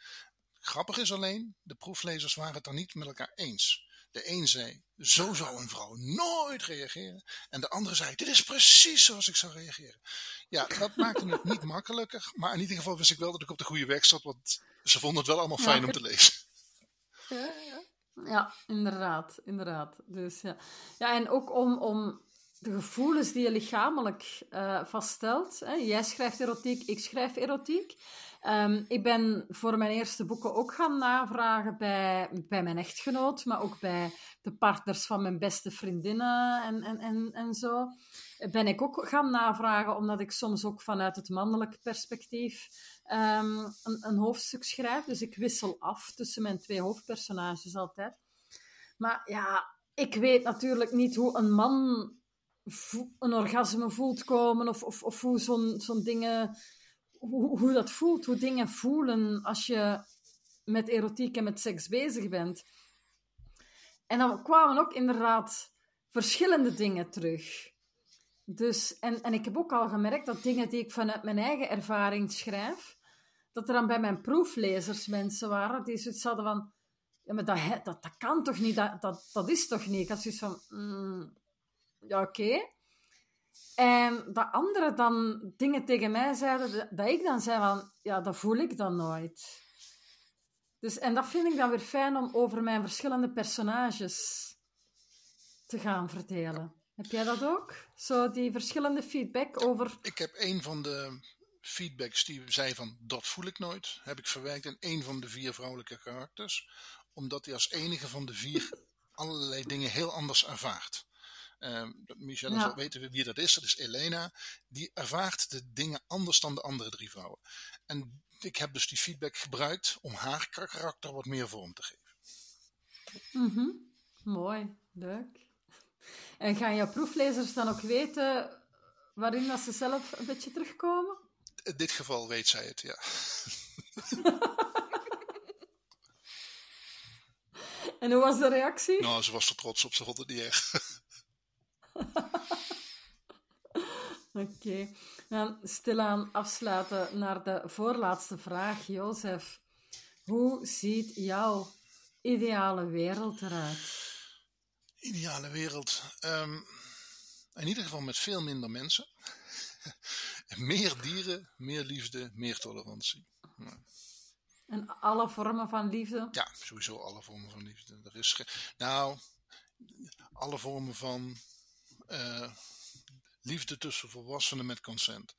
Grappig is alleen, de proeflezers waren het er niet met elkaar eens. De een zei, zo zou een vrouw nooit reageren. En de andere zei, dit is precies zoals ik zou reageren. Ja, dat maakte het niet makkelijker. Maar in ieder geval wist ik wel dat ik op de goede weg zat. Want ze vonden het wel allemaal fijn om te lezen. Ja, ja. ja, inderdaad. inderdaad. Dus, ja. ja, en ook om, om de gevoelens die je lichamelijk uh, vaststelt. Hè. Jij schrijft erotiek, ik schrijf erotiek. Um, ik ben voor mijn eerste boeken ook gaan navragen bij, bij mijn echtgenoot, maar ook bij de partners van mijn beste vriendinnen en, en, en, en zo. Ben ik ook gaan navragen, omdat ik soms ook vanuit het mannelijk perspectief um, een, een hoofdstuk schrijf. Dus ik wissel af tussen mijn twee hoofdpersonages altijd. Maar ja, ik weet natuurlijk niet hoe een man een orgasme voelt komen of, of, of hoe zo'n zo'n dingen hoe, hoe dat voelt, hoe dingen voelen als je met erotiek en met seks bezig bent. En dan kwamen ook inderdaad verschillende dingen terug. Dus, en, en ik heb ook al gemerkt dat dingen die ik vanuit mijn eigen ervaring schrijf, dat er dan bij mijn proeflezers mensen waren die zoiets hadden van, ja, maar dat, dat, dat kan toch niet, dat, dat, dat is toch niet? Ik had zoiets van, mm, ja, oké. En dat anderen dan dingen tegen mij zeiden, dat ik dan zei van, ja, dat voel ik dan nooit. Dus, en dat vind ik dan weer fijn om over mijn verschillende personages te gaan verdelen. Heb jij dat ook? Zo die verschillende feedback over... Ik heb een van de feedbacks die zei van dat voel ik nooit, heb ik verwerkt in een van de vier vrouwelijke karakters. Omdat hij als enige van de vier [LAUGHS] allerlei dingen heel anders ervaart. Uh, Michelle ja. zal weten wie dat is, dat is Elena. Die ervaart de dingen anders dan de andere drie vrouwen. En ik heb dus die feedback gebruikt om haar karakter wat meer vorm te geven. Mm -hmm. Mooi, leuk. En gaan jouw proeflezers dan ook weten waarin dat ze zelf een beetje terugkomen? In dit geval weet zij het, ja. [LAUGHS] en hoe was de reactie? Nou, ze was er trots op, ze vond het niet erg. [LAUGHS] [LAUGHS] Oké, okay. dan stilaan afsluiten naar de voorlaatste vraag, Jozef. Hoe ziet jouw ideale wereld eruit? Ideale wereld. Um, in ieder geval met veel minder mensen. [LAUGHS] meer dieren, meer liefde, meer tolerantie. Ja. En alle vormen van liefde? Ja, sowieso alle vormen van liefde. Er is nou, alle vormen van uh, liefde tussen volwassenen met consent.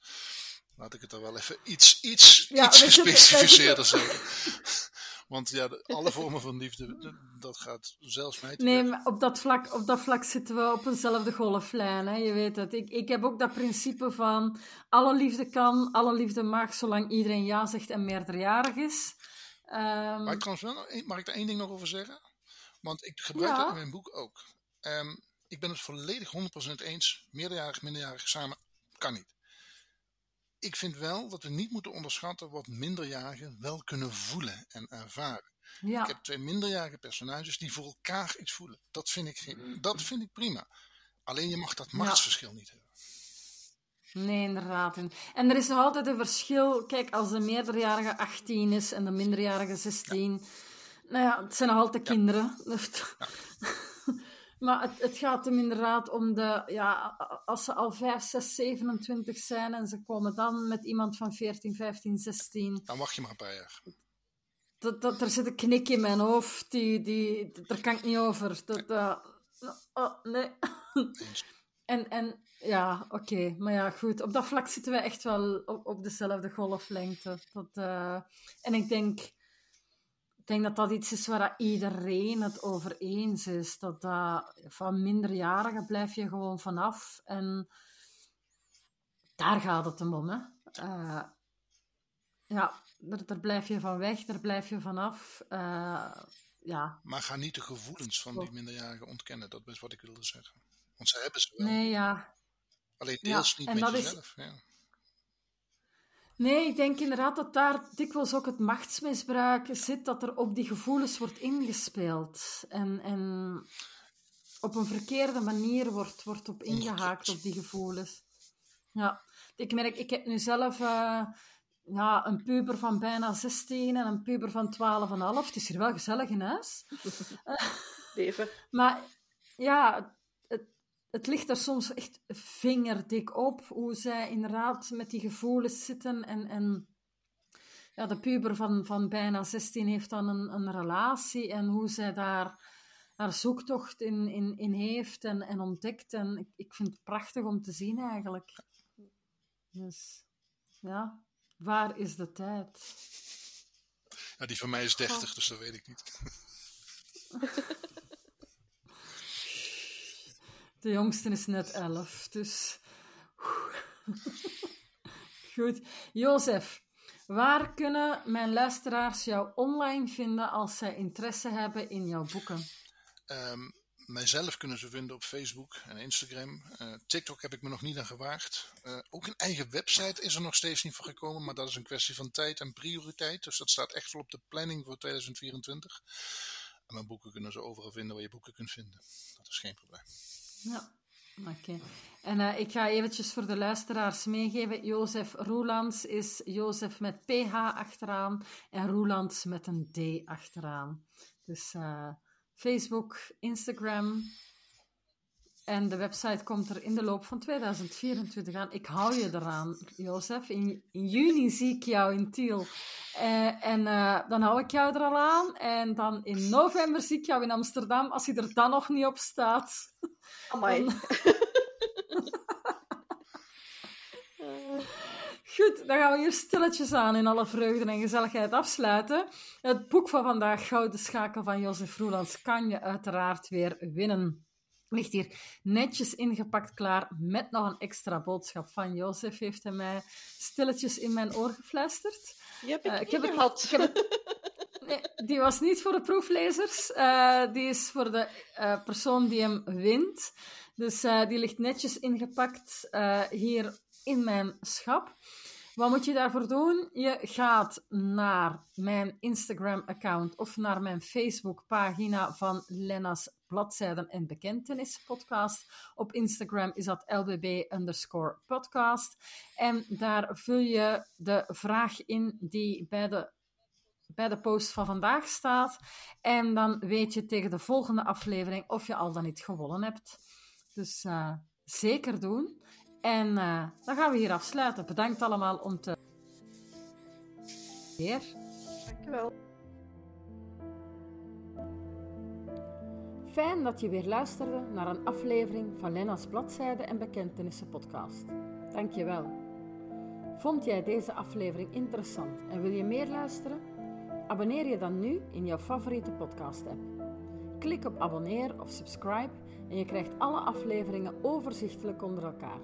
Laat ik het er wel even iets, iets, ja, iets gespecificeerder [LAUGHS] zeggen. [LAUGHS] Want ja, de, alle vormen van liefde, dat gaat zelfs mij te Nee, maar op dat, vlak, op dat vlak zitten we op eenzelfde golflijn. Hè? Je weet het. Ik, ik heb ook dat principe van alle liefde kan, alle liefde mag, zolang iedereen ja zegt en meerderjarig is. Um, mag, ik wel, mag ik daar één ding nog over zeggen? Want ik gebruik ja. dat in mijn boek ook. Um, ik ben het volledig 100% eens. Meerderjarig, minderjarig samen kan niet. Ik vind wel dat we niet moeten onderschatten wat minderjarigen wel kunnen voelen en ervaren. Ja. Ik heb twee minderjarige personages die voor elkaar iets voelen. Dat vind ik, dat vind ik prima. Alleen je mag dat machtsverschil niet hebben. Nee, inderdaad. En er is nog altijd een verschil. Kijk, als de meerderjarige 18 is en de minderjarige 16. Ja. Nou ja, het zijn nog altijd kinderen. Ja. [LAUGHS] Maar het, het gaat hem inderdaad om de, ja, als ze al 5, 6, 27 zijn en ze komen dan met iemand van 14, 15, 16. Dan wacht je maar een paar jaar. Dat, dat, er zit een knik in mijn hoofd, die, die, daar kan ik niet over. Dat, uh, oh, nee. [LAUGHS] en, en ja, oké. Okay. Maar ja, goed. Op dat vlak zitten we echt wel op, op dezelfde golflengte. Dat, uh, en ik denk denk dat dat iets is waar iedereen het over eens is. Dat, dat van minderjarigen blijf je gewoon vanaf. En daar gaat het om, hè. Uh, ja, daar, daar, blijf je van weg, daar blijf je vanaf. Uh, ja. Maar ga niet de gevoelens van die minderjarigen ontkennen. Dat is wat ik wilde zeggen. Want ze hebben ze wel. Nee, ja. Alleen deels ja, niet met jezelf. Is... Ja. Nee, ik denk inderdaad dat daar dikwijls ook het machtsmisbruik zit, dat er op die gevoelens wordt ingespeeld. En, en op een verkeerde manier wordt, wordt op ingehaakt op die gevoelens. Ja, ik merk, ik heb nu zelf uh, ja, een puber van bijna 16 en een puber van 12,5. Het is hier wel gezellig in huis. [LAUGHS] Leven. [LAUGHS] maar ja, het ligt er soms echt vingerdik op hoe zij inderdaad met die gevoelens zitten. En, en ja, de puber van, van bijna 16 heeft dan een, een relatie en hoe zij daar haar zoektocht in, in, in heeft en, en ontdekt. En ik, ik vind het prachtig om te zien eigenlijk. Dus ja, waar is de tijd? Ja, die van mij is 30, dus dat weet ik niet. [LAUGHS] De jongste is net elf, dus... [LAUGHS] Goed. Jozef, waar kunnen mijn luisteraars jou online vinden als zij interesse hebben in jouw boeken? Um, mijzelf kunnen ze vinden op Facebook en Instagram. Uh, TikTok heb ik me nog niet aan gewaagd. Uh, ook een eigen website is er nog steeds niet voor gekomen, maar dat is een kwestie van tijd en prioriteit. Dus dat staat echt wel op de planning voor 2024. En mijn boeken kunnen ze overal vinden waar je boeken kunt vinden. Dat is geen probleem. Ja, oké. En uh, ik ga eventjes voor de luisteraars meegeven. Jozef Roelands is Jozef met PH achteraan en Roelands met een D achteraan. Dus uh, Facebook, Instagram, en de website komt er in de loop van 2024 aan. Ik hou je eraan, Jozef. In, in juni zie ik jou in Tiel. Uh, en uh, dan hou ik jou er al aan. En dan in november zie ik jou in Amsterdam, als je er dan nog niet op staat. Amai. Dan... [LAUGHS] Goed, dan gaan we hier stilletjes aan in alle vreugde en gezelligheid afsluiten. Het boek van vandaag, Gouden Schakel van Jozef Roelands, kan je uiteraard weer winnen ligt hier netjes ingepakt klaar met nog een extra boodschap van Jozef. Heeft hij mij stilletjes in mijn oor gefluisterd. Die heb ik, uh, ik heb gehad. ik heb het, nee, die was niet voor de proeflezers. Uh, die is voor de uh, persoon die hem wint. Dus die ligt netjes ingepakt hier in mijn schap. Wat moet je daarvoor doen? Je gaat naar mijn Instagram-account of naar mijn Facebook-pagina van Lena's Bladzijden en Bekentenis podcast. Op Instagram is dat lbb underscore podcast. En daar vul je de vraag in die bij de, bij de post van vandaag staat. En dan weet je tegen de volgende aflevering of je al dan niet gewonnen hebt. Dus uh, zeker doen. En uh, dan gaan we hier afsluiten. Bedankt allemaal om te. Weer. Dankjewel. Fijn dat je weer luisterde naar een aflevering van Lena's Bladzijde en Bekentenissen podcast. Dankjewel. Vond jij deze aflevering interessant en wil je meer luisteren? Abonneer je dan nu in jouw favoriete podcast-app. Klik op abonneer of subscribe en je krijgt alle afleveringen overzichtelijk onder elkaar.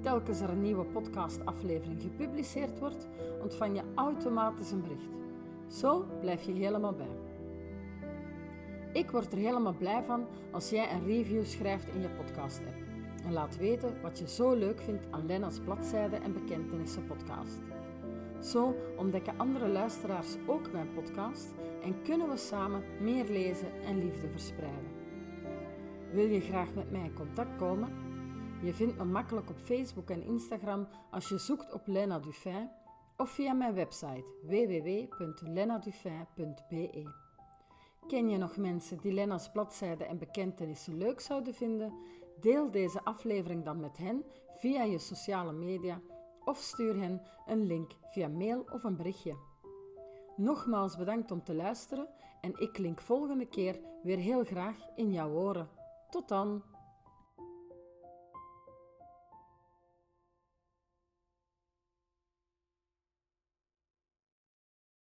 Telkens er een nieuwe podcastaflevering gepubliceerd wordt, ontvang je automatisch een bericht. Zo blijf je helemaal bij. Ik word er helemaal blij van als jij een review schrijft in je podcast-app. En laat weten wat je zo leuk vindt aan Lena's Bladzijde en Bekentenissen podcast. Zo ontdekken andere luisteraars ook mijn podcast en kunnen we samen meer lezen en liefde verspreiden. Wil je graag met mij in contact komen? Je vindt me makkelijk op Facebook en Instagram als je zoekt op Lena Dufin of via mijn website www.lenadufin.be. Ken je nog mensen die Lena's bladzijden en bekentenissen leuk zouden vinden? Deel deze aflevering dan met hen via je sociale media of stuur hen een link via mail of een berichtje. Nogmaals bedankt om te luisteren en ik klink volgende keer weer heel graag in jouw oren. Tot dan!